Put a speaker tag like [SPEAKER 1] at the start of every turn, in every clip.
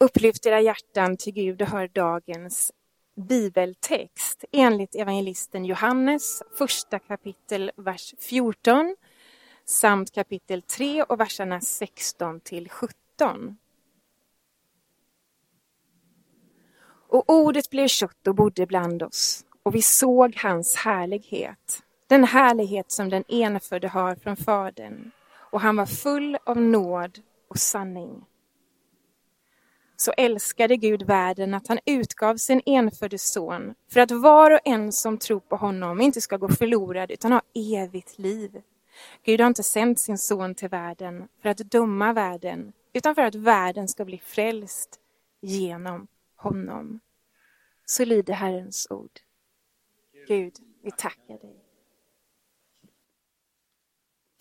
[SPEAKER 1] Upplyft era hjärtan till Gud och hör dagens bibeltext enligt evangelisten Johannes, första kapitel, vers 14 samt kapitel 3 och verserna 16 till 17. Och ordet blev kött och bodde bland oss, och vi såg hans härlighet, den härlighet som den enfödde har från Fadern, och han var full av nåd och sanning. Så älskade Gud världen att han utgav sin enfödde son för att var och en som tror på honom inte ska gå förlorad utan ha evigt liv. Gud har inte sänt sin son till världen för att döma världen utan för att världen ska bli frälst genom honom. Så lyder Herrens ord. Gud, vi tackar dig.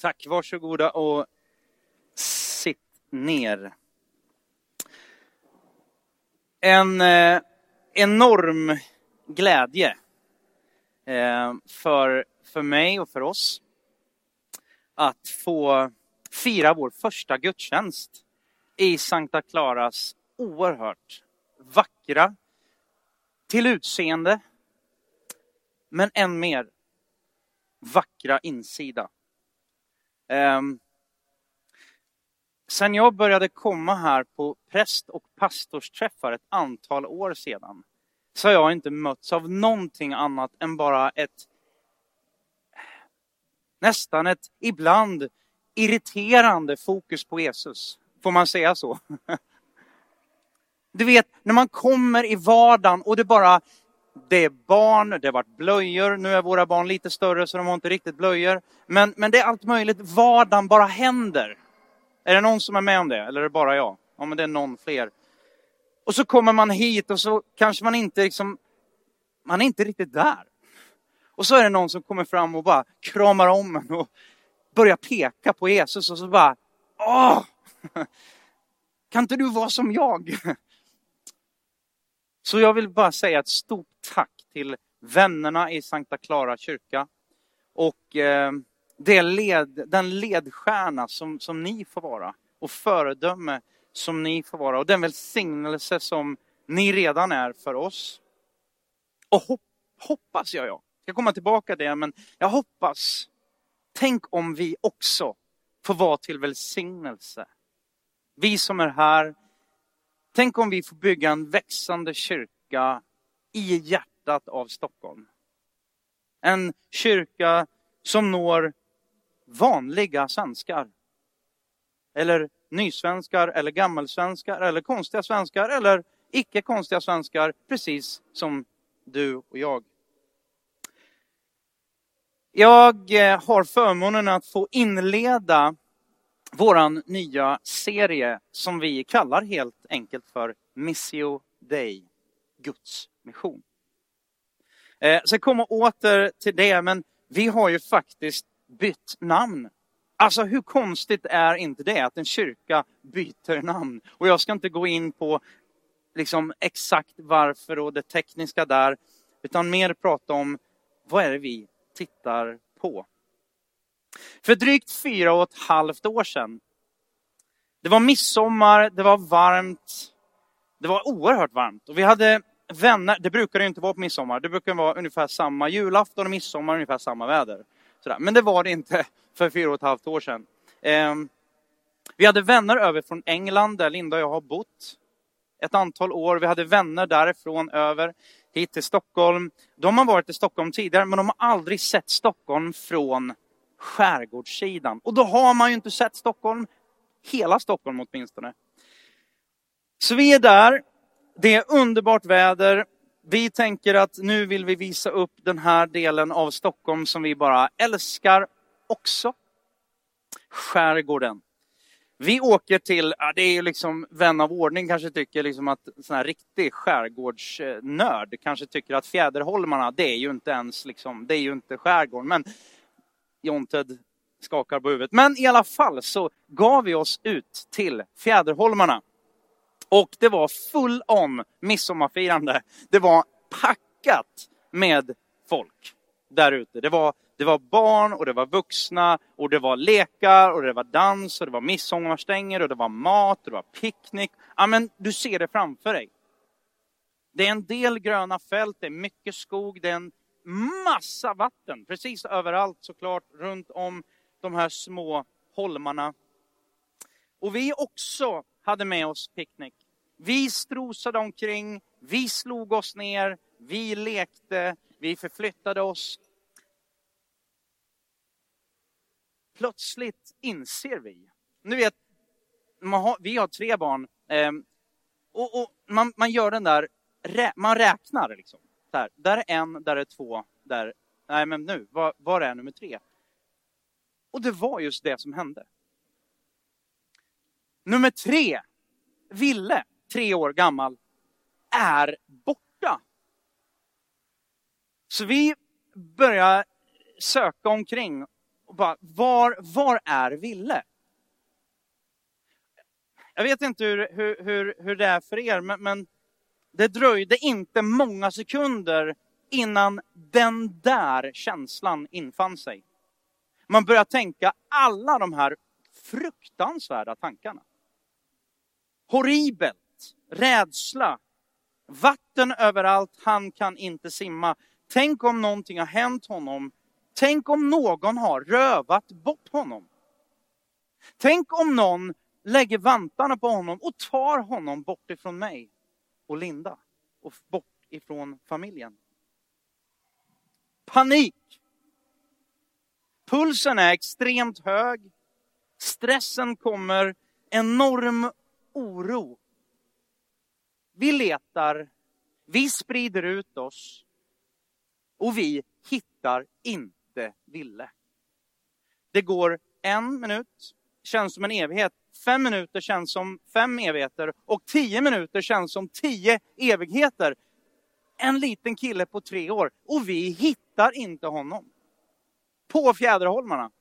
[SPEAKER 2] Tack, varsågoda och sitt ner. En eh, enorm glädje eh, för, för mig och för oss att få fira vår första gudstjänst i Sankta Claras oerhört vackra, till utseende, men än mer vackra insida. Um, sen jag började komma här på präst och pastorsträffar ett antal år sedan så har jag inte mötts av någonting annat än bara ett nästan ett ibland irriterande fokus på Jesus. Får man säga så? Du vet, när man kommer i vardagen och det bara det är barn, det har varit blöjor, nu är våra barn lite större så de har inte riktigt blöjor. Men, men det är allt möjligt, vardagen bara händer. Är det någon som är med om det? Eller är det bara jag? Ja, men det är någon fler. Och så kommer man hit och så kanske man inte liksom, man är inte riktigt där. Och så är det någon som kommer fram och bara kramar om en och börjar peka på Jesus och så bara, åh! Kan inte du vara som jag? Så jag vill bara säga ett stort tack till vännerna i Sankta Clara kyrka och eh, det led, den ledstjärna som, som ni får vara och föredöme som ni får vara och den välsignelse som ni redan är för oss. Och hopp, hoppas jag, jag ska komma tillbaka till det, men jag hoppas, tänk om vi också får vara till välsignelse. Vi som är här, tänk om vi får bygga en växande kyrka i hjärtat av Stockholm. En kyrka som når vanliga svenskar. Eller nysvenskar, eller gammelsvenskar, eller konstiga svenskar, eller icke konstiga svenskar, precis som du och jag. Jag eh, har förmånen att få inleda våran nya serie som vi kallar helt enkelt för Missio Dei, Guds mission. Eh, jag ska komma åter till det, men vi har ju faktiskt bytt namn. Alltså hur konstigt är inte det att en kyrka byter namn? Och jag ska inte gå in på liksom exakt varför och det tekniska där, utan mer prata om vad är det vi tittar på. För drygt fyra och ett halvt år sedan. Det var midsommar, det var varmt. Det var oerhört varmt och vi hade vänner. Det brukar det inte vara på midsommar. Det brukar vara ungefär samma julafton och midsommar, ungefär samma väder. Sådär. Men det var det inte för fyra och ett halvt år sedan. Eh, vi hade vänner över från England där Linda och jag har bott ett antal år. Vi hade vänner därifrån över hit till Stockholm. De har varit i Stockholm tidigare, men de har aldrig sett Stockholm från skärgårdssidan. Och då har man ju inte sett Stockholm, hela Stockholm åtminstone. Så vi är där. Det är underbart väder. Vi tänker att nu vill vi visa upp den här delen av Stockholm som vi bara älskar också. Skärgården. Vi åker till, ja, det är ju liksom vän av ordning kanske tycker liksom att sån här riktig skärgårdsnörd kanske tycker att Fjäderholmarna, det är ju inte ens liksom, det är ju inte skärgården. Men Jonted skakar på huvudet. Men i alla fall så gav vi oss ut till Fjäderholmarna. Och det var full on midsommarfirande. Det var packat med folk där ute. Det var Det var barn och det var vuxna och det var lekar och det var dans och det var midsommarstänger och det var mat och det var picknick. Ja, men du ser det framför dig. Det är en del gröna fält, det är mycket skog, det är en massa vatten precis överallt såklart runt om de här små holmarna. Och vi är också hade med oss picknick. Vi strosade omkring, vi slog oss ner, vi lekte, vi förflyttade oss. Plötsligt inser vi, nu vet, har, vi har tre barn, eh, och, och man, man, gör den där, man räknar liksom. Där, där är en, där är två, där, nej men nu, var, var är nummer tre? Och det var just det som hände. Nummer tre, Ville, tre år gammal, är borta. Så vi börjar söka omkring och bara, var, var är Ville? Jag vet inte hur, hur, hur, hur det är för er, men, men det dröjde inte många sekunder innan den där känslan infann sig. Man börjar tänka alla de här fruktansvärda tankarna. Horribelt, rädsla, vatten överallt, han kan inte simma. Tänk om någonting har hänt honom. Tänk om någon har rövat bort honom. Tänk om någon lägger vantarna på honom och tar honom bort ifrån mig och Linda och bort ifrån familjen. Panik. Pulsen är extremt hög. Stressen kommer. Enorm oro. Vi letar, vi sprider ut oss och vi hittar inte Ville. Det går en minut, känns som en evighet. Fem minuter känns som fem evigheter och tio minuter känns som tio evigheter. En liten kille på tre år och vi hittar inte honom. På Fjäderholmarna.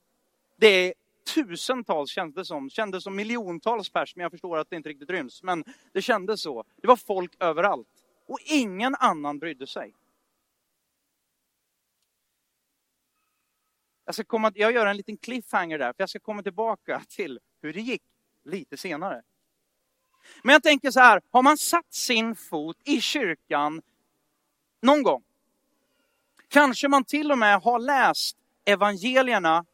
[SPEAKER 2] Det är tusentals kändes det som. Kändes som miljontals pers, men jag förstår att det inte riktigt ryms. Men det kändes så. Det var folk överallt. Och ingen annan brydde sig. Jag, ska komma, jag gör en liten cliffhanger där, för jag ska komma tillbaka till hur det gick lite senare. Men jag tänker så här, har man satt sin fot i kyrkan någon gång, kanske man till och med har läst evangelierna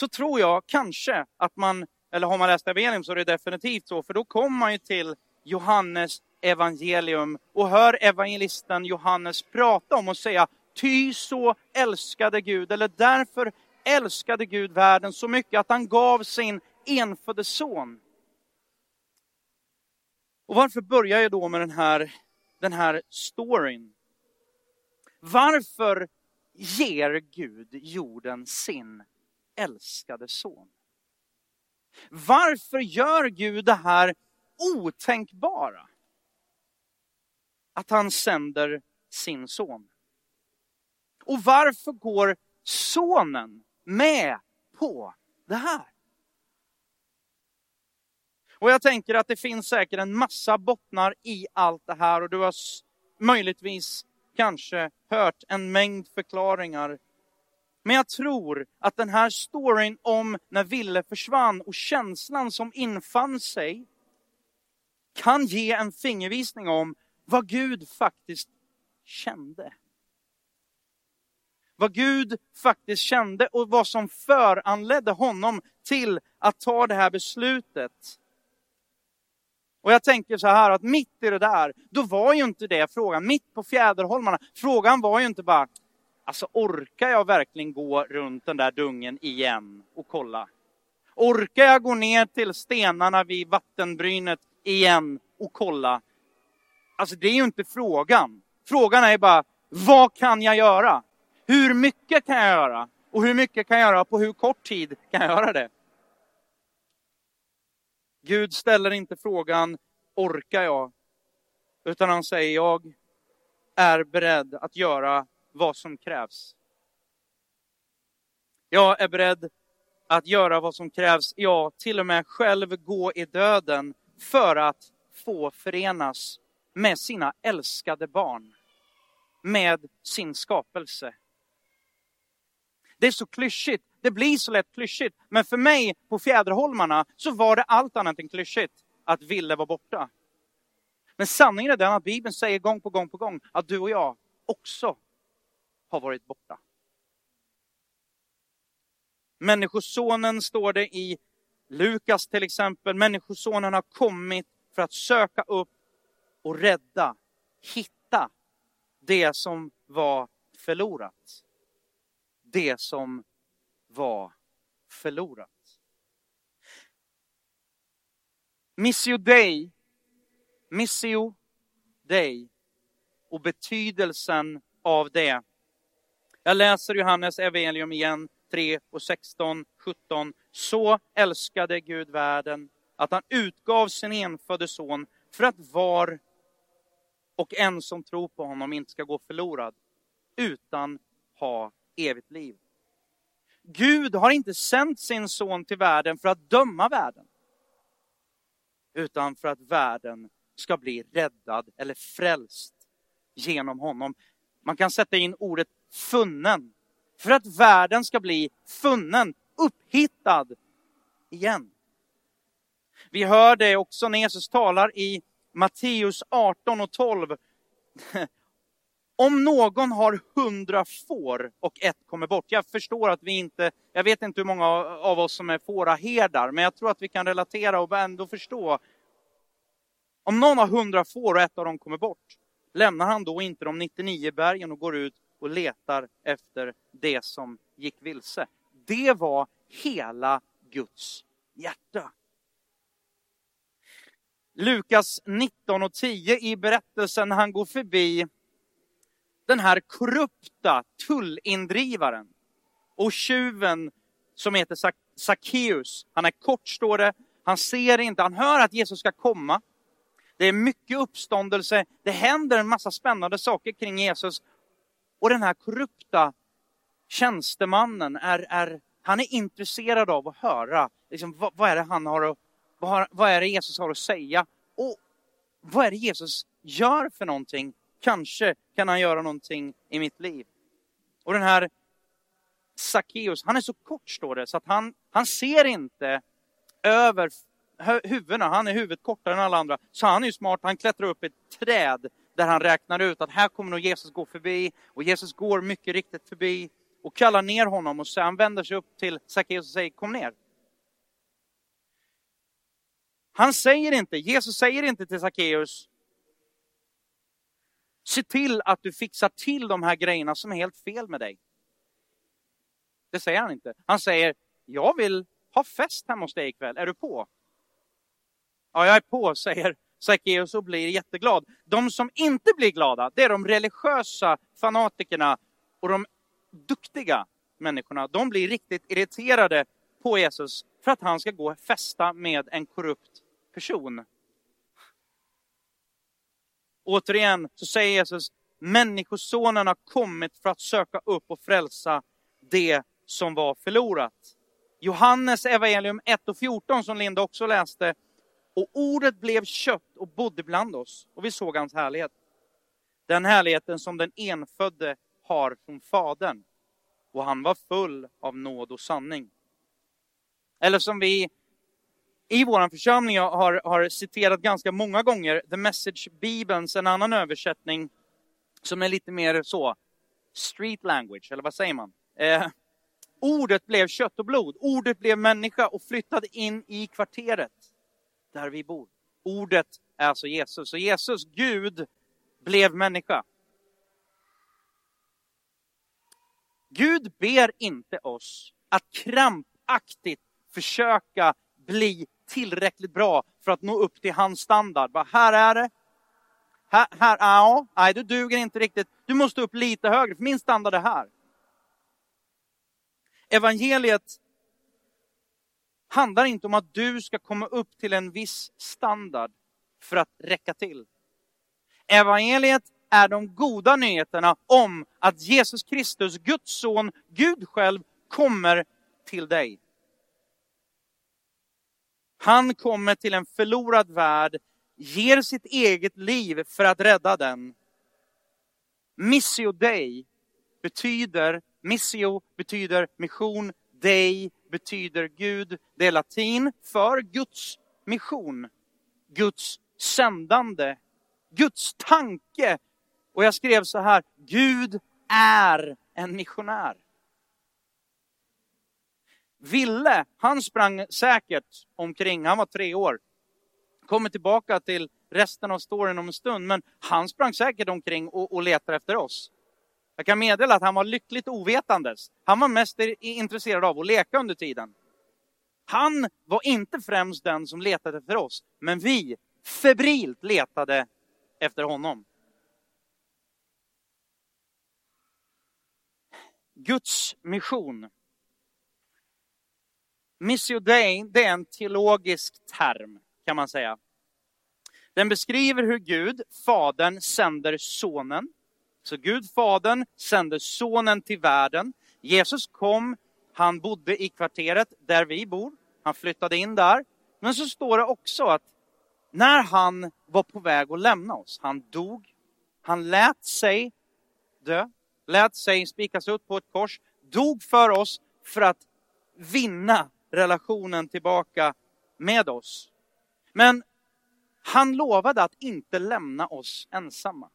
[SPEAKER 2] så tror jag kanske att man, eller har man läst evangelium så är det definitivt så, för då kommer man ju till Johannes evangelium och hör evangelisten Johannes prata om och säga Ty så älskade Gud, eller därför älskade Gud världen så mycket att han gav sin enfödde son. Och varför börjar jag då med den här, den här storyn? Varför ger Gud jorden sin älskade son. Varför gör Gud det här otänkbara? Att han sänder sin son. Och varför går sonen med på det här? Och jag tänker att det finns säkert en massa bottnar i allt det här och du har möjligtvis kanske hört en mängd förklaringar men jag tror att den här storyn om när Ville försvann och känslan som infann sig kan ge en fingervisning om vad Gud faktiskt kände. Vad Gud faktiskt kände och vad som föranledde honom till att ta det här beslutet. Och jag tänker så här att mitt i det där, då var ju inte det frågan, mitt på fjäderholmarna, frågan var ju inte bara, Alltså orkar jag verkligen gå runt den där dungen igen och kolla? Orkar jag gå ner till stenarna vid vattenbrynet igen och kolla? Alltså det är ju inte frågan. Frågan är bara, vad kan jag göra? Hur mycket kan jag göra? Och hur mycket kan jag göra? På hur kort tid kan jag göra det? Gud ställer inte frågan, orkar jag? Utan han säger, jag är beredd att göra vad som krävs. Jag är beredd att göra vad som krävs, ja, till och med själv gå i döden för att få förenas med sina älskade barn, med sin skapelse. Det är så klyschigt. Det blir så lätt klyschigt. Men för mig på Fjäderholmarna så var det allt annat än klyschigt att Ville var borta. Men sanningen är den att Bibeln säger gång på gång på gång att du och jag också har varit borta. Människosonen står det i Lukas till exempel. Människosonen har kommit för att söka upp och rädda, hitta det som var förlorat. Det som var förlorat. Missio Dei, Missio Dei och betydelsen av det. Jag läser Johannes evangelium igen, 3 och 16, 17. Så älskade Gud världen att han utgav sin enfödde son för att var och en som tror på honom inte ska gå förlorad utan ha evigt liv. Gud har inte sänt sin son till världen för att döma världen utan för att världen ska bli räddad eller frälst genom honom. Man kan sätta in ordet funnen. För att världen ska bli funnen, upphittad igen. Vi hör det också när Jesus talar i Matteus 18 och 12. Om någon har hundra får och ett kommer bort. Jag förstår att vi inte, jag vet inte hur många av oss som är fåraherdar, men jag tror att vi kan relatera och ändå förstå. Om någon har hundra får och ett av dem kommer bort, lämnar han då inte de 99 bergen och går ut och letar efter det som gick vilse? Det var hela Guds hjärta. Lukas 19 och 10 i berättelsen han går förbi den här korrupta tullindrivaren och tjuven som heter Sackeus. Han är kort står det, han ser inte, han hör att Jesus ska komma. Det är mycket uppståndelse, det händer en massa spännande saker kring Jesus. Och den här korrupta tjänstemannen är, är, han är intresserad av att höra liksom, vad, vad, är det han har att, vad, vad är det Jesus har att säga? Och vad är det Jesus gör för någonting Kanske kan han göra någonting i mitt liv. Och den här Sackeus, han är så kort står det, så att han, han ser inte över huvudena. Han är huvudet kortare än alla andra. Så han är ju smart, han klättrar upp i ett träd där han räknar ut att här kommer nog Jesus gå förbi. Och Jesus går mycket riktigt förbi och kallar ner honom och så han vänder sig upp till Sackeus och säger kom ner. Han säger inte, Jesus säger inte till Sackeus, Se till att du fixar till de här grejerna som är helt fel med dig. Det säger han inte. Han säger, jag vill ha fest hemma hos dig ikväll. Är du på? Ja, jag är på, säger Sackeus och blir jätteglad. De som inte blir glada, det är de religiösa fanatikerna och de duktiga människorna. De blir riktigt irriterade på Jesus för att han ska gå och festa med en korrupt person. Återigen så säger Jesus, Människosonen har kommit för att söka upp och frälsa det som var förlorat. Johannes evangelium 1 och 14 som Linda också läste. Och ordet blev kött och bodde bland oss och vi såg hans härlighet. Den härligheten som den enfödde har från Fadern. Och han var full av nåd och sanning. Eller som vi i vår församling har, har citerat ganska många gånger The Message-bibelns, en annan översättning som är lite mer så, street language, eller vad säger man? Eh, ordet blev kött och blod, ordet blev människa och flyttade in i kvarteret där vi bor. Ordet är alltså Jesus, och Jesus, Gud, blev människa. Gud ber inte oss att krampaktigt försöka bli tillräckligt bra för att nå upp till hans standard. Bara, här är det. Här, här, ja, nej du duger inte riktigt. Du måste upp lite högre, för min standard är här. Evangeliet handlar inte om att du ska komma upp till en viss standard för att räcka till. Evangeliet är de goda nyheterna om att Jesus Kristus, Guds son, Gud själv, kommer till dig. Han kommer till en förlorad värld, ger sitt eget liv för att rädda den. Missio Dei betyder missio betyder mission, dig, betyder Gud. Det är latin för Guds mission, Guds sändande, Guds tanke. Och jag skrev så här, Gud är en missionär. Ville, han sprang säkert omkring, han var tre år. Kommer tillbaka till resten av storyn om en stund, men han sprang säkert omkring och, och letade efter oss. Jag kan meddela att han var lyckligt ovetandes. Han var mest intresserad av att leka under tiden. Han var inte främst den som letade efter oss, men vi febrilt letade efter honom. Guds mission. Missio Dei, det är en teologisk term kan man säga. Den beskriver hur Gud, Fadern, sänder Sonen. Så Gud, Fadern, sände Sonen till världen. Jesus kom, han bodde i kvarteret där vi bor. Han flyttade in där. Men så står det också att när han var på väg att lämna oss, han dog, han lät sig dö, lät sig spikas upp på ett kors, dog för oss för att vinna relationen tillbaka med oss. Men han lovade att inte lämna oss ensamma.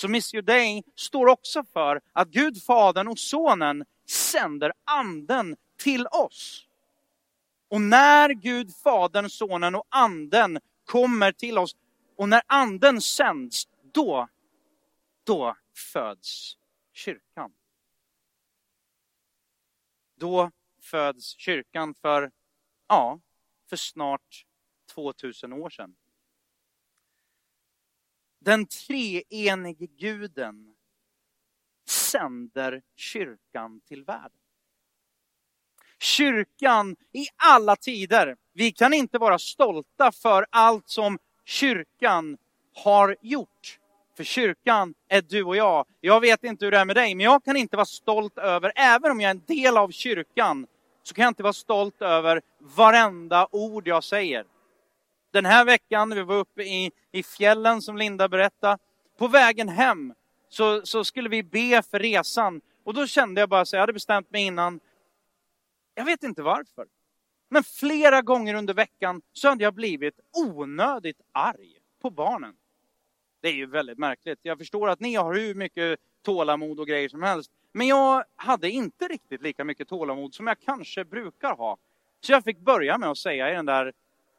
[SPEAKER 2] Så Missio Day står också för att Gud, Fadern och Sonen sänder Anden till oss. Och när Gud, Fadern, Sonen och Anden kommer till oss och när Anden sänds, då, då föds kyrkan. Då föds kyrkan för, ja, för snart 2000 år sedan. Den treenige guden sänder kyrkan till världen. Kyrkan i alla tider. Vi kan inte vara stolta för allt som kyrkan har gjort. För kyrkan är du och jag. Jag vet inte hur det är med dig, men jag kan inte vara stolt över, även om jag är en del av kyrkan, så kan jag inte vara stolt över varenda ord jag säger. Den här veckan, vi var uppe i, i fjällen som Linda berättade, på vägen hem så, så skulle vi be för resan. Och då kände jag bara så jag hade bestämt mig innan, jag vet inte varför. Men flera gånger under veckan så hade jag blivit onödigt arg på barnen. Det är ju väldigt märkligt. Jag förstår att ni har hur mycket tålamod och grejer som helst. Men jag hade inte riktigt lika mycket tålamod som jag kanske brukar ha. Så jag fick börja med att säga i den där,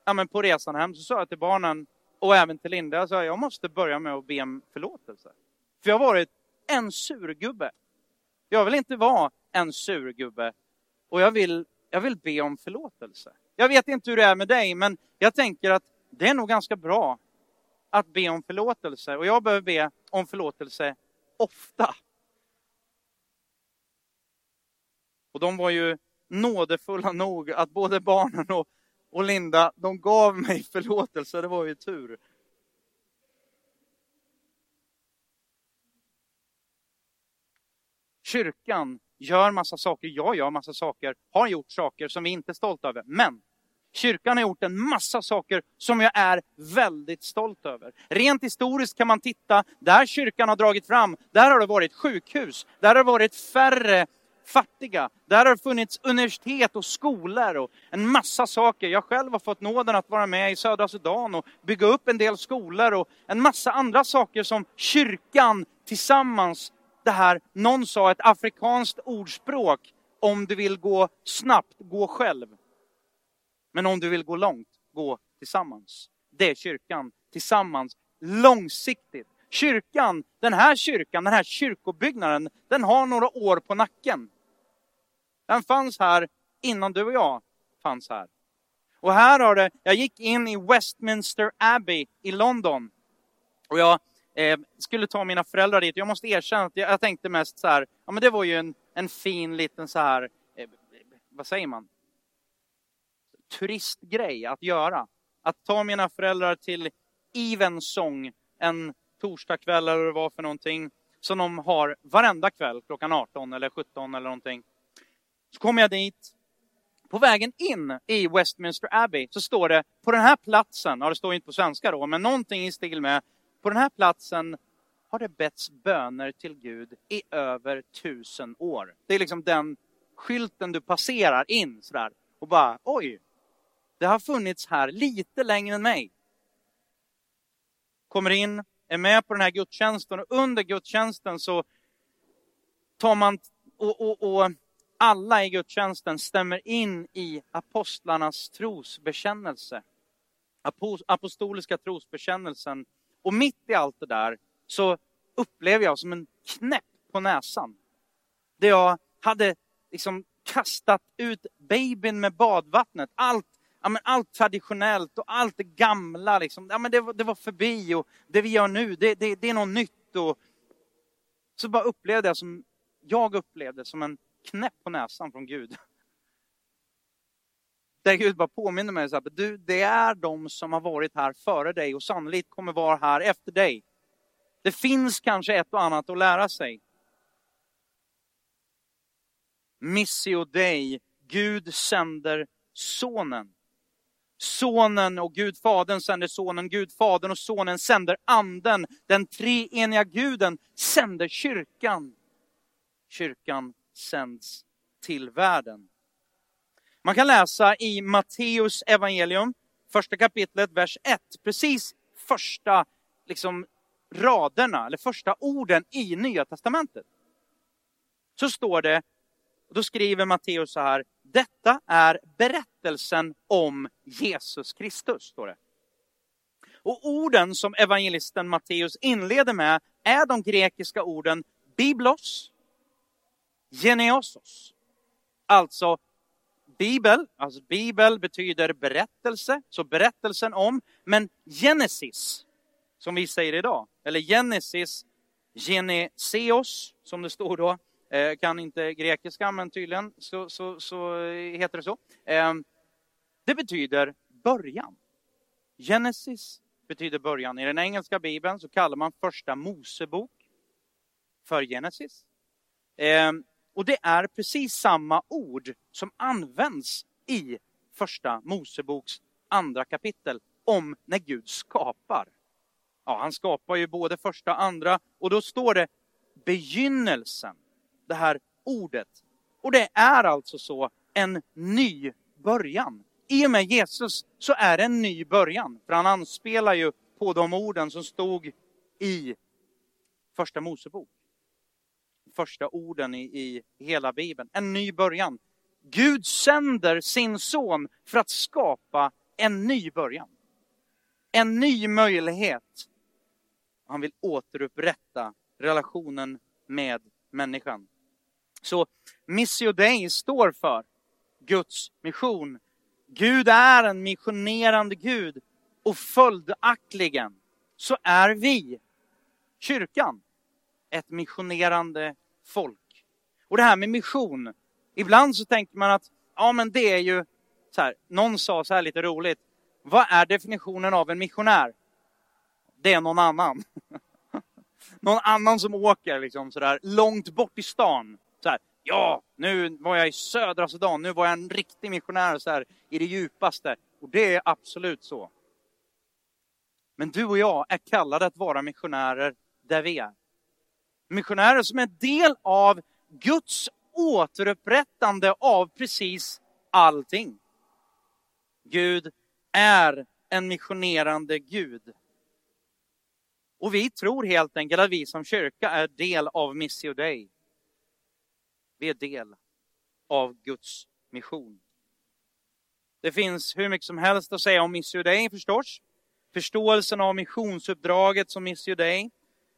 [SPEAKER 2] ja men på resan hem så sa jag till barnen och även till Linda, jag sa jag måste börja med att be om förlåtelse. För jag har varit en surgubbe. Jag vill inte vara en surgubbe. Och jag vill, jag vill be om förlåtelse. Jag vet inte hur det är med dig, men jag tänker att det är nog ganska bra att be om förlåtelse. Och jag behöver be om förlåtelse ofta. Och de var ju nådefulla nog att både barnen och, och Linda, de gav mig förlåtelse. Det var ju tur. Kyrkan gör massa saker, jag gör massa saker, har gjort saker som vi inte är stolta över. Men Kyrkan har gjort en massa saker som jag är väldigt stolt över. Rent historiskt kan man titta, där kyrkan har dragit fram, där har det varit sjukhus, där har det varit färre fattiga. Där har det funnits universitet och skolor och en massa saker. Jag själv har fått nåden att vara med i södra Sudan och bygga upp en del skolor och en massa andra saker som kyrkan tillsammans, det här, någon sa ett afrikanskt ordspråk, om du vill gå snabbt, gå själv. Men om du vill gå långt, gå tillsammans. Det är kyrkan, tillsammans, långsiktigt. Kyrkan, den här kyrkan, den här kyrkobyggnaden, den har några år på nacken. Den fanns här innan du och jag fanns här. Och här har det, jag gick in i Westminster Abbey i London. Och jag eh, skulle ta mina föräldrar dit. Jag måste erkänna att jag, jag, tänkte mest så här, ja men det var ju en, en fin liten så här, eh, vad säger man? turistgrej att göra. Att ta mina föräldrar till Evensong en torsdagkväll eller vad det var för någonting som de har varenda kväll klockan 18 eller 17 eller någonting. Så kommer jag dit. På vägen in i Westminster Abbey så står det på den här platsen, ja det står inte på svenska då, men någonting i stil med på den här platsen har det betts böner till Gud i över tusen år. Det är liksom den skylten du passerar in sådär och bara oj, det har funnits här lite längre än mig. Kommer in, är med på den här gudstjänsten och under gudstjänsten så tar man och, och, och alla i gudstjänsten stämmer in i apostlarnas trosbekännelse. Apostoliska trosbekännelsen. Och mitt i allt det där så upplever jag som en knäpp på näsan. Där jag hade liksom kastat ut babyn med badvattnet. Allt, ja, men allt traditionellt och allt det gamla, liksom. ja, men det, var, det var förbi och det vi gör nu, det, det, det är något nytt. Och så bara upplevde jag som, jag upplevde som en knäpp på näsan från Gud. Där Gud bara påminner mig, så här, du, det är de som har varit här före dig och sannolikt kommer vara här efter dig. Det finns kanske ett och annat att lära sig. Missio Dei, Gud sänder sonen. Sonen och Gud Fadern sänder sonen, Gud Fadern och sonen sänder anden. Den treeniga guden sänder kyrkan. Kyrkan sänds till världen. Man kan läsa i Matteus evangelium, första kapitlet, vers 1, precis första liksom, raderna, eller första orden i Nya Testamentet. Så står det, då skriver Matteus så här, detta är berättelsen om Jesus Kristus, står det. Och orden som evangelisten Matteus inleder med är de grekiska orden biblos, geneosos. Alltså bibel, alltså bibel betyder berättelse, så berättelsen om, men genesis, som vi säger idag, eller genesis, geneseos, som det står då, Eh, kan inte grekiska, men tydligen så, så, så heter det så. Eh, det betyder början. Genesis betyder början. I den engelska bibeln så kallar man första Mosebok för Genesis. Eh, och det är precis samma ord som används i första Moseboks andra kapitel om när Gud skapar. Ja, han skapar ju både första och andra och då står det begynnelsen, det här ordet. Och det är alltså så en ny början. I och med Jesus så är det en ny början, för han anspelar ju på de orden som stod i första Mosebok första orden i, i hela Bibeln. En ny början. Gud sänder sin son för att skapa en ny början. En ny möjlighet. Han vill återupprätta relationen med människan. Så Missio Dei står för Guds mission. Gud är en missionerande Gud och följaktligen så är vi, kyrkan, ett missionerande folk. Och det här med mission. Ibland så tänker man att, ja men det är ju, så här, någon sa så här lite roligt, vad är definitionen av en missionär? Det är någon annan. någon annan som åker liksom sådär långt bort i stan. Så här, ja, nu var jag i södra Sudan, nu var jag en riktig missionär så här, i det djupaste. Och det är absolut så. Men du och jag är kallade att vara missionärer där vi är missionärer som är en del av Guds återupprättande av precis allting. Gud är en missionerande Gud. Och vi tror helt enkelt att vi som kyrka är del av Missio Dei. Vi är del av Guds mission. Det finns hur mycket som helst att säga om Missio Dei förstås. Förståelsen av missionsuppdraget som Missio Dei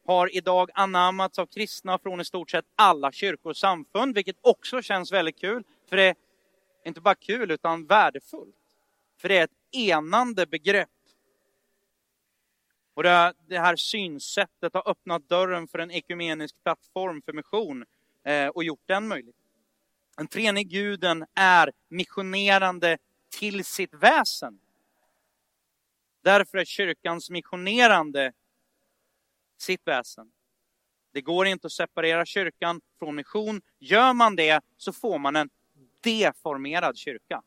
[SPEAKER 2] har idag anammats av kristna från i stort sett alla kyrkor och samfund, vilket också känns väldigt kul. För det är inte bara kul, utan värdefullt. För det är ett enande begrepp. Och det här synsättet har öppnat dörren för en ekumenisk plattform för mission Eh, och gjort den möjlig. Den treenige guden är missionerande till sitt väsen. Därför är kyrkans missionerande sitt väsen. Det går inte att separera kyrkan från mission. Gör man det så får man en deformerad kyrka.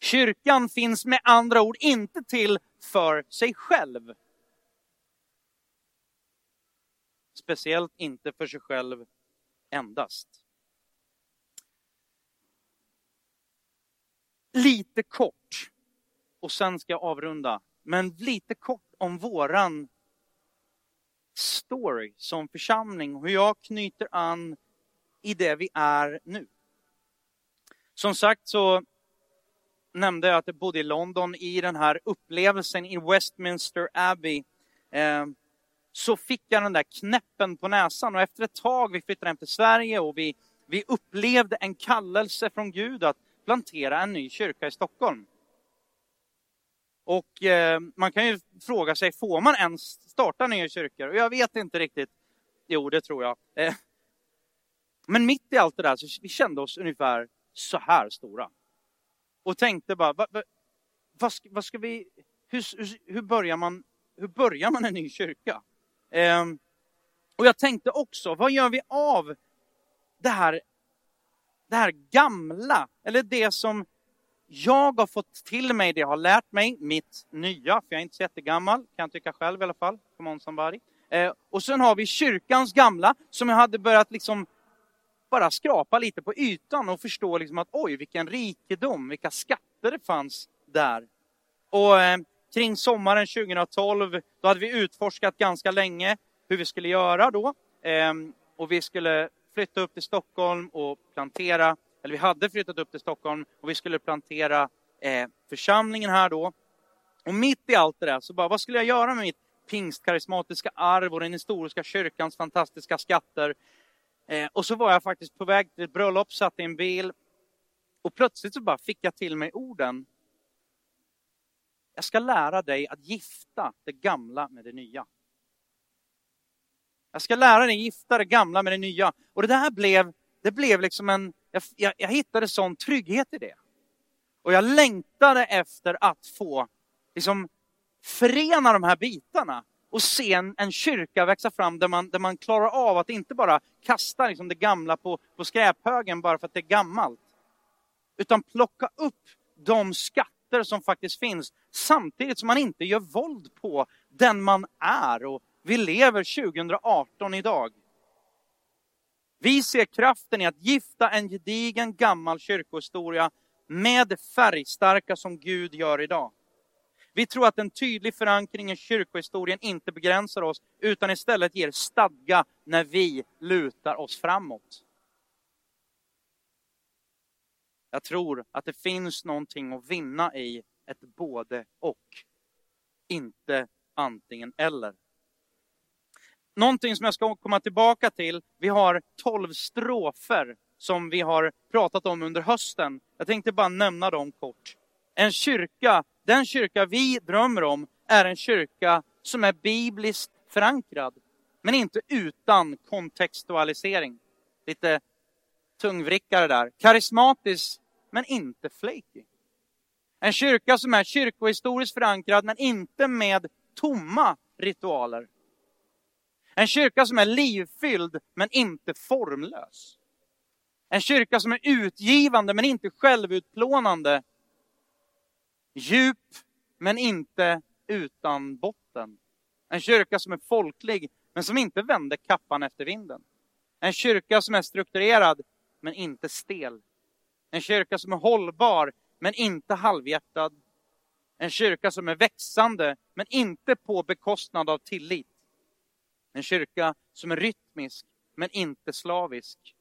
[SPEAKER 2] Kyrkan finns med andra ord inte till för sig själv. speciellt inte för sig själv endast. Lite kort, och sen ska jag avrunda, men lite kort om våran story som församling, hur jag knyter an i det vi är nu. Som sagt så nämnde jag att jag bodde i London i den här upplevelsen i Westminster Abbey. Eh, så fick jag den där knäppen på näsan och efter ett tag, vi flyttade hem till Sverige och vi, vi upplevde en kallelse från Gud att plantera en ny kyrka i Stockholm. Och eh, man kan ju fråga sig, får man ens starta nya kyrkor? Och jag vet inte riktigt. Jo, det tror jag. Eh, men mitt i allt det där så vi kände oss ungefär så här stora. Och tänkte bara, va, va, vad, ska, vad ska vi, hur, hur, hur, börjar man, hur börjar man en ny kyrka? Ehm, och jag tänkte också, vad gör vi av det här, det här gamla, eller det som jag har fått till mig, det jag har lärt mig, mitt nya, för jag är inte så jättegammal, kan jag tycka själv i alla fall. Come on somebody. Eh, och sen har vi kyrkans gamla, som jag hade börjat liksom bara skrapa lite på ytan och förstå liksom att oj, vilken rikedom, vilka skatter det fanns där. Och eh, kring sommaren 2012, då hade vi utforskat ganska länge hur vi skulle göra då. Ehm, och vi skulle flytta upp till Stockholm och plantera, eller vi hade flyttat upp till Stockholm och vi skulle plantera eh, församlingen här då. Och mitt i allt det där så bara, vad skulle jag göra med mitt pingstkarismatiska arv och den historiska kyrkans fantastiska skatter? Eh, och så var jag faktiskt på väg till ett bröllop, satt i en bil och plötsligt så bara fick jag till mig orden. Jag ska lära dig att gifta det gamla med det nya. Jag ska lära dig gifta det gamla med det nya. Och det där blev, det blev liksom en, jag, jag, jag hittade sån trygghet i det. Och jag längtade efter att få liksom, förena de här bitarna och se en, en kyrka växa fram där man, där man klarar av att inte bara kasta liksom det gamla på, på skräphögen bara för att det är gammalt. Utan plocka upp de skatter som faktiskt finns samtidigt som man inte gör våld på den man är. Och vi lever 2018 idag. Vi ser kraften i att gifta en gedigen gammal kyrkohistoria med det färgstarka som Gud gör idag. Vi tror att en tydlig förankring i kyrkohistorien inte begränsar oss, utan istället ger stadga när vi lutar oss framåt. Jag tror att det finns någonting att vinna i ett både och. Inte antingen eller. Någonting som jag ska komma tillbaka till. Vi har tolv strofer som vi har pratat om under hösten. Jag tänkte bara nämna dem kort. En kyrka den kyrka vi drömmer om är en kyrka som är bibliskt förankrad, men inte utan kontextualisering. Lite tungvrickare där. Karismatisk, men inte flaky. En kyrka som är kyrkohistoriskt förankrad, men inte med tomma ritualer. En kyrka som är livfylld, men inte formlös. En kyrka som är utgivande, men inte självutplånande Djup, men inte utan botten. En kyrka som är folklig, men som inte vänder kappan efter vinden. En kyrka som är strukturerad, men inte stel. En kyrka som är hållbar, men inte halvhjärtad. En kyrka som är växande, men inte på bekostnad av tillit. En kyrka som är rytmisk, men inte slavisk.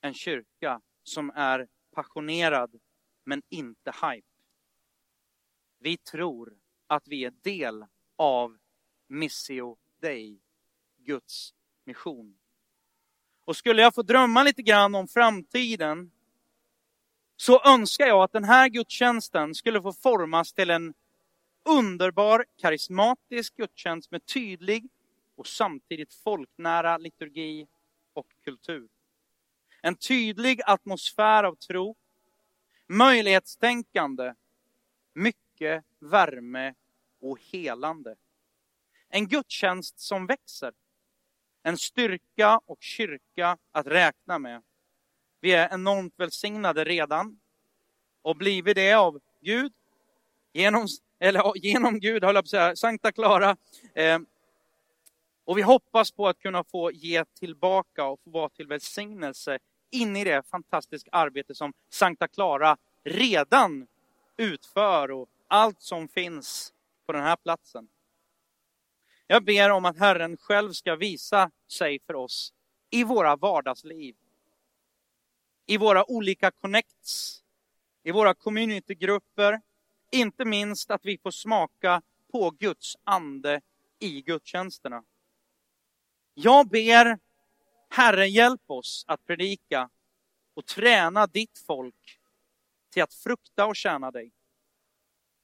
[SPEAKER 2] En kyrka som är passionerad, men inte hype. Vi tror att vi är del av Missio Dei, Guds mission. Och skulle jag få drömma lite grann om framtiden så önskar jag att den här gudstjänsten skulle få formas till en underbar, karismatisk gudstjänst med tydlig och samtidigt folknära liturgi och kultur. En tydlig atmosfär av tro, möjlighetstänkande, mycket värme och helande. En gudstjänst som växer. En styrka och kyrka att räkna med. Vi är enormt välsignade redan och blivit det av Gud. Genom, eller genom Gud, höll jag på att säga, Sankta Clara. Eh, Och vi hoppas på att kunna få ge tillbaka och få vara till välsignelse in i det fantastiska arbete som Sankta Clara redan utför och allt som finns på den här platsen. Jag ber om att Herren själv ska visa sig för oss i våra vardagsliv. I våra olika connects, i våra communitygrupper. Inte minst att vi får smaka på Guds ande i gudstjänsterna. Jag ber Herre, hjälp oss att predika och träna ditt folk till att frukta och tjäna dig.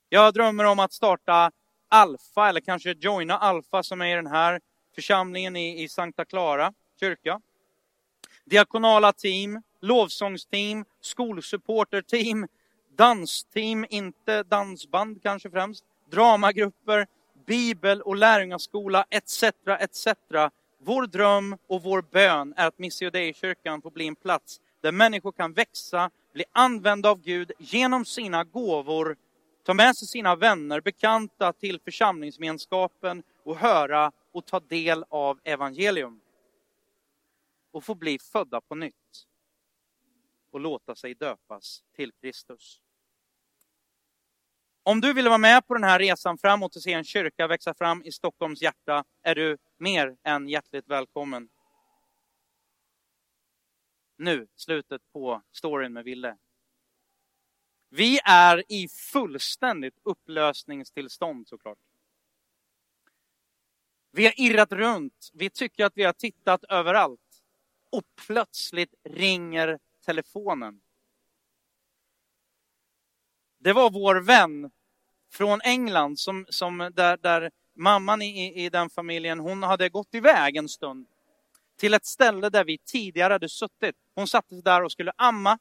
[SPEAKER 2] Jag drömmer om att starta Alfa, eller kanske joina Alfa som är i den här församlingen i, i Sankta Clara kyrka. Diakonala team, lovsångsteam, skolsupporterteam, dansteam, inte dansband kanske främst, dramagrupper, bibel och lärjungaskola etc. etc. Vår dröm och vår bön är att Missio Dei-kyrkan får bli en plats där människor kan växa, bli använda av Gud genom sina gåvor, ta med sig sina vänner, bekanta till församlingsgemenskapen och höra och ta del av evangelium. Och få bli födda på nytt och låta sig döpas till Kristus. Om du vill vara med på den här resan framåt och se en kyrka växa fram i Stockholms hjärta är du mer än hjärtligt välkommen. Nu, slutet på storyn med Ville. Vi är i fullständigt upplösningstillstånd såklart. Vi har irrat runt, vi tycker att vi har tittat överallt och plötsligt ringer telefonen. Det var vår vän från England som, som där, där mamman i, i den familjen, hon hade gått iväg en stund till ett ställe där vi tidigare hade suttit. Hon satt där och skulle amma.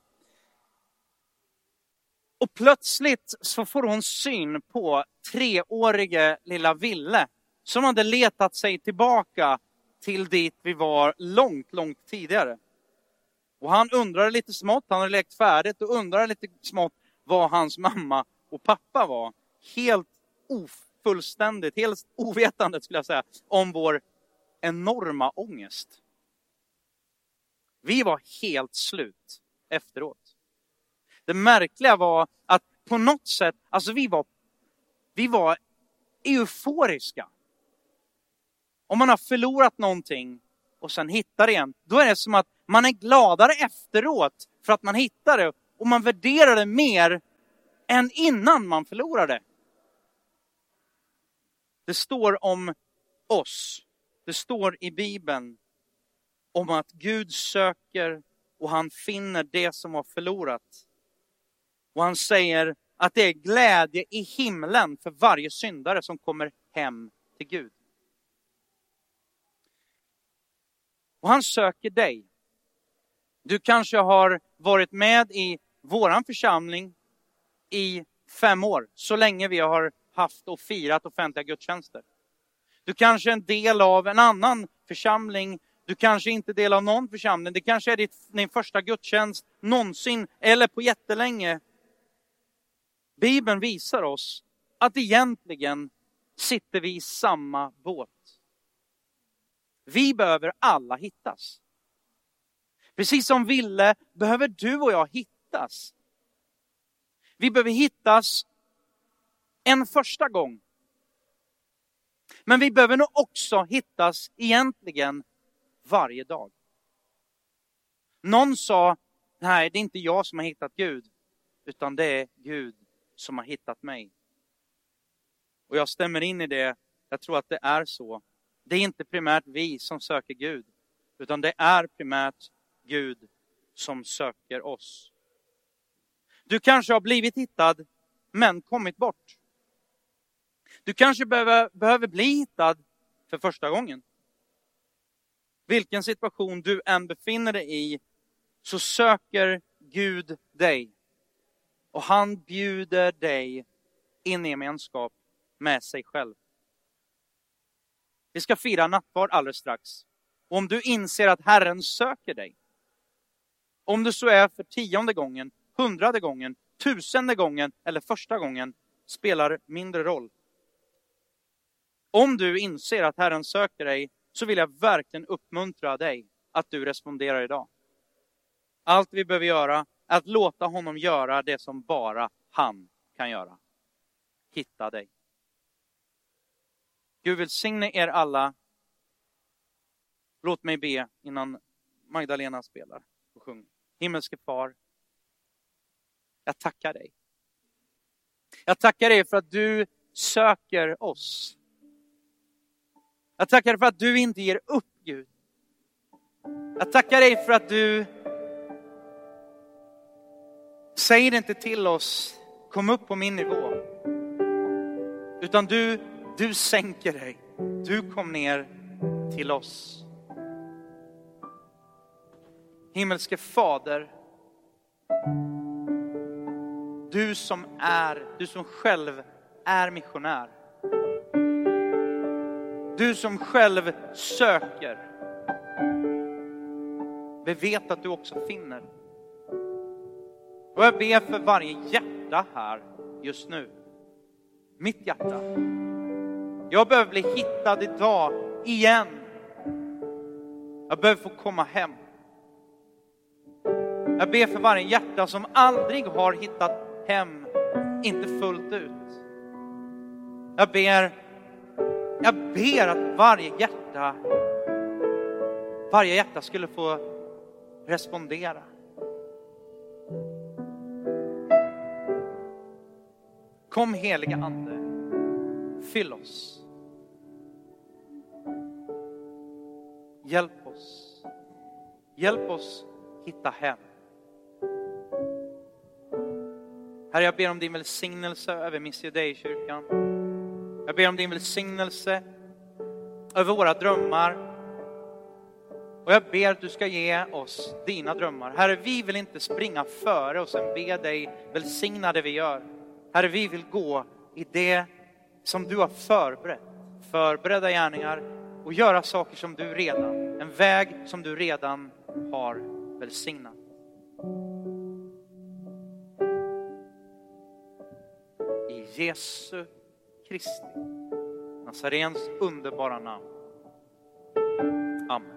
[SPEAKER 2] Och plötsligt så får hon syn på treårige lilla Ville som hade letat sig tillbaka till dit vi var långt, långt tidigare. Och han undrade lite smått, han hade lekt färdigt och undrade lite smått vad hans mamma och pappa var. Helt ofullständigt, helt ovetande skulle jag säga, om vår enorma ångest. Vi var helt slut efteråt. Det märkliga var att på något sätt, alltså vi var, vi var euforiska. Om man har förlorat någonting och sen hittar det igen, då är det som att man är gladare efteråt för att man hittar det och man värderar det mer än innan man förlorade. Det står om oss. Det står i Bibeln om att Gud söker och han finner det som var förlorat. Och han säger att det är glädje i himlen för varje syndare som kommer hem till Gud. Och han söker dig. Du kanske har varit med i våran församling i fem år, så länge vi har haft och firat offentliga gudstjänster. Du kanske är en del av en annan församling. Du kanske inte är del av någon församling. Det kanske är ditt, din första gudstjänst någonsin eller på jättelänge. Bibeln visar oss att egentligen sitter vi i samma båt. Vi behöver alla hittas. Precis som Ville behöver du och jag hittas. Vi behöver hittas en första gång. Men vi behöver nog också hittas egentligen varje dag. Någon sa, nej det är inte jag som har hittat Gud, utan det är Gud som har hittat mig. Och jag stämmer in i det, jag tror att det är så. Det är inte primärt vi som söker Gud, utan det är primärt Gud som söker oss. Du kanske har blivit hittad, men kommit bort. Du kanske behöver, behöver bli hittad för första gången. Vilken situation du än befinner dig i så söker Gud dig. Och han bjuder dig in i gemenskap med sig själv. Vi ska fira nattvard alldeles strax. Och om du inser att Herren söker dig, om det så är för tionde gången, hundrade gången, tusende gången eller första gången, spelar mindre roll. Om du inser att Herren söker dig så vill jag verkligen uppmuntra dig att du responderar idag. Allt vi behöver göra är att låta honom göra det som bara han kan göra. Hitta dig. Gud välsigne er alla. Låt mig be innan Magdalena spelar och sjunger. Himmelske far, jag tackar dig. Jag tackar dig för att du söker oss. Jag tackar dig för att du inte ger upp Gud. Jag tackar dig för att du säger inte till oss, kom upp på min nivå. Utan du, du sänker dig. Du kom ner till oss. Himmelske Fader, du som är, du som själv är missionär. Du som själv söker. Vi vet att du också finner. Och jag ber för varje hjärta här just nu. Mitt hjärta. Jag behöver bli hittad idag igen. Jag behöver få komma hem. Jag ber för varje hjärta som aldrig har hittat hem, inte fullt ut. Jag ber, jag ber att varje hjärta, varje hjärta skulle få respondera. Kom heliga Ande, fyll oss. Hjälp oss. Hjälp oss hitta hem. Herre, jag ber om din välsignelse över Missio Dei-kyrkan. Jag ber om din välsignelse över våra drömmar. Och jag ber att du ska ge oss dina drömmar. Herre, vi vill inte springa före och sen be dig välsigna det vi gör. Herre, vi vill gå i det som du har förberett. Förberedda gärningar och göra saker som du redan, en väg som du redan har välsignat. I Jesu Kristi, Nazarens underbara namn. Amen.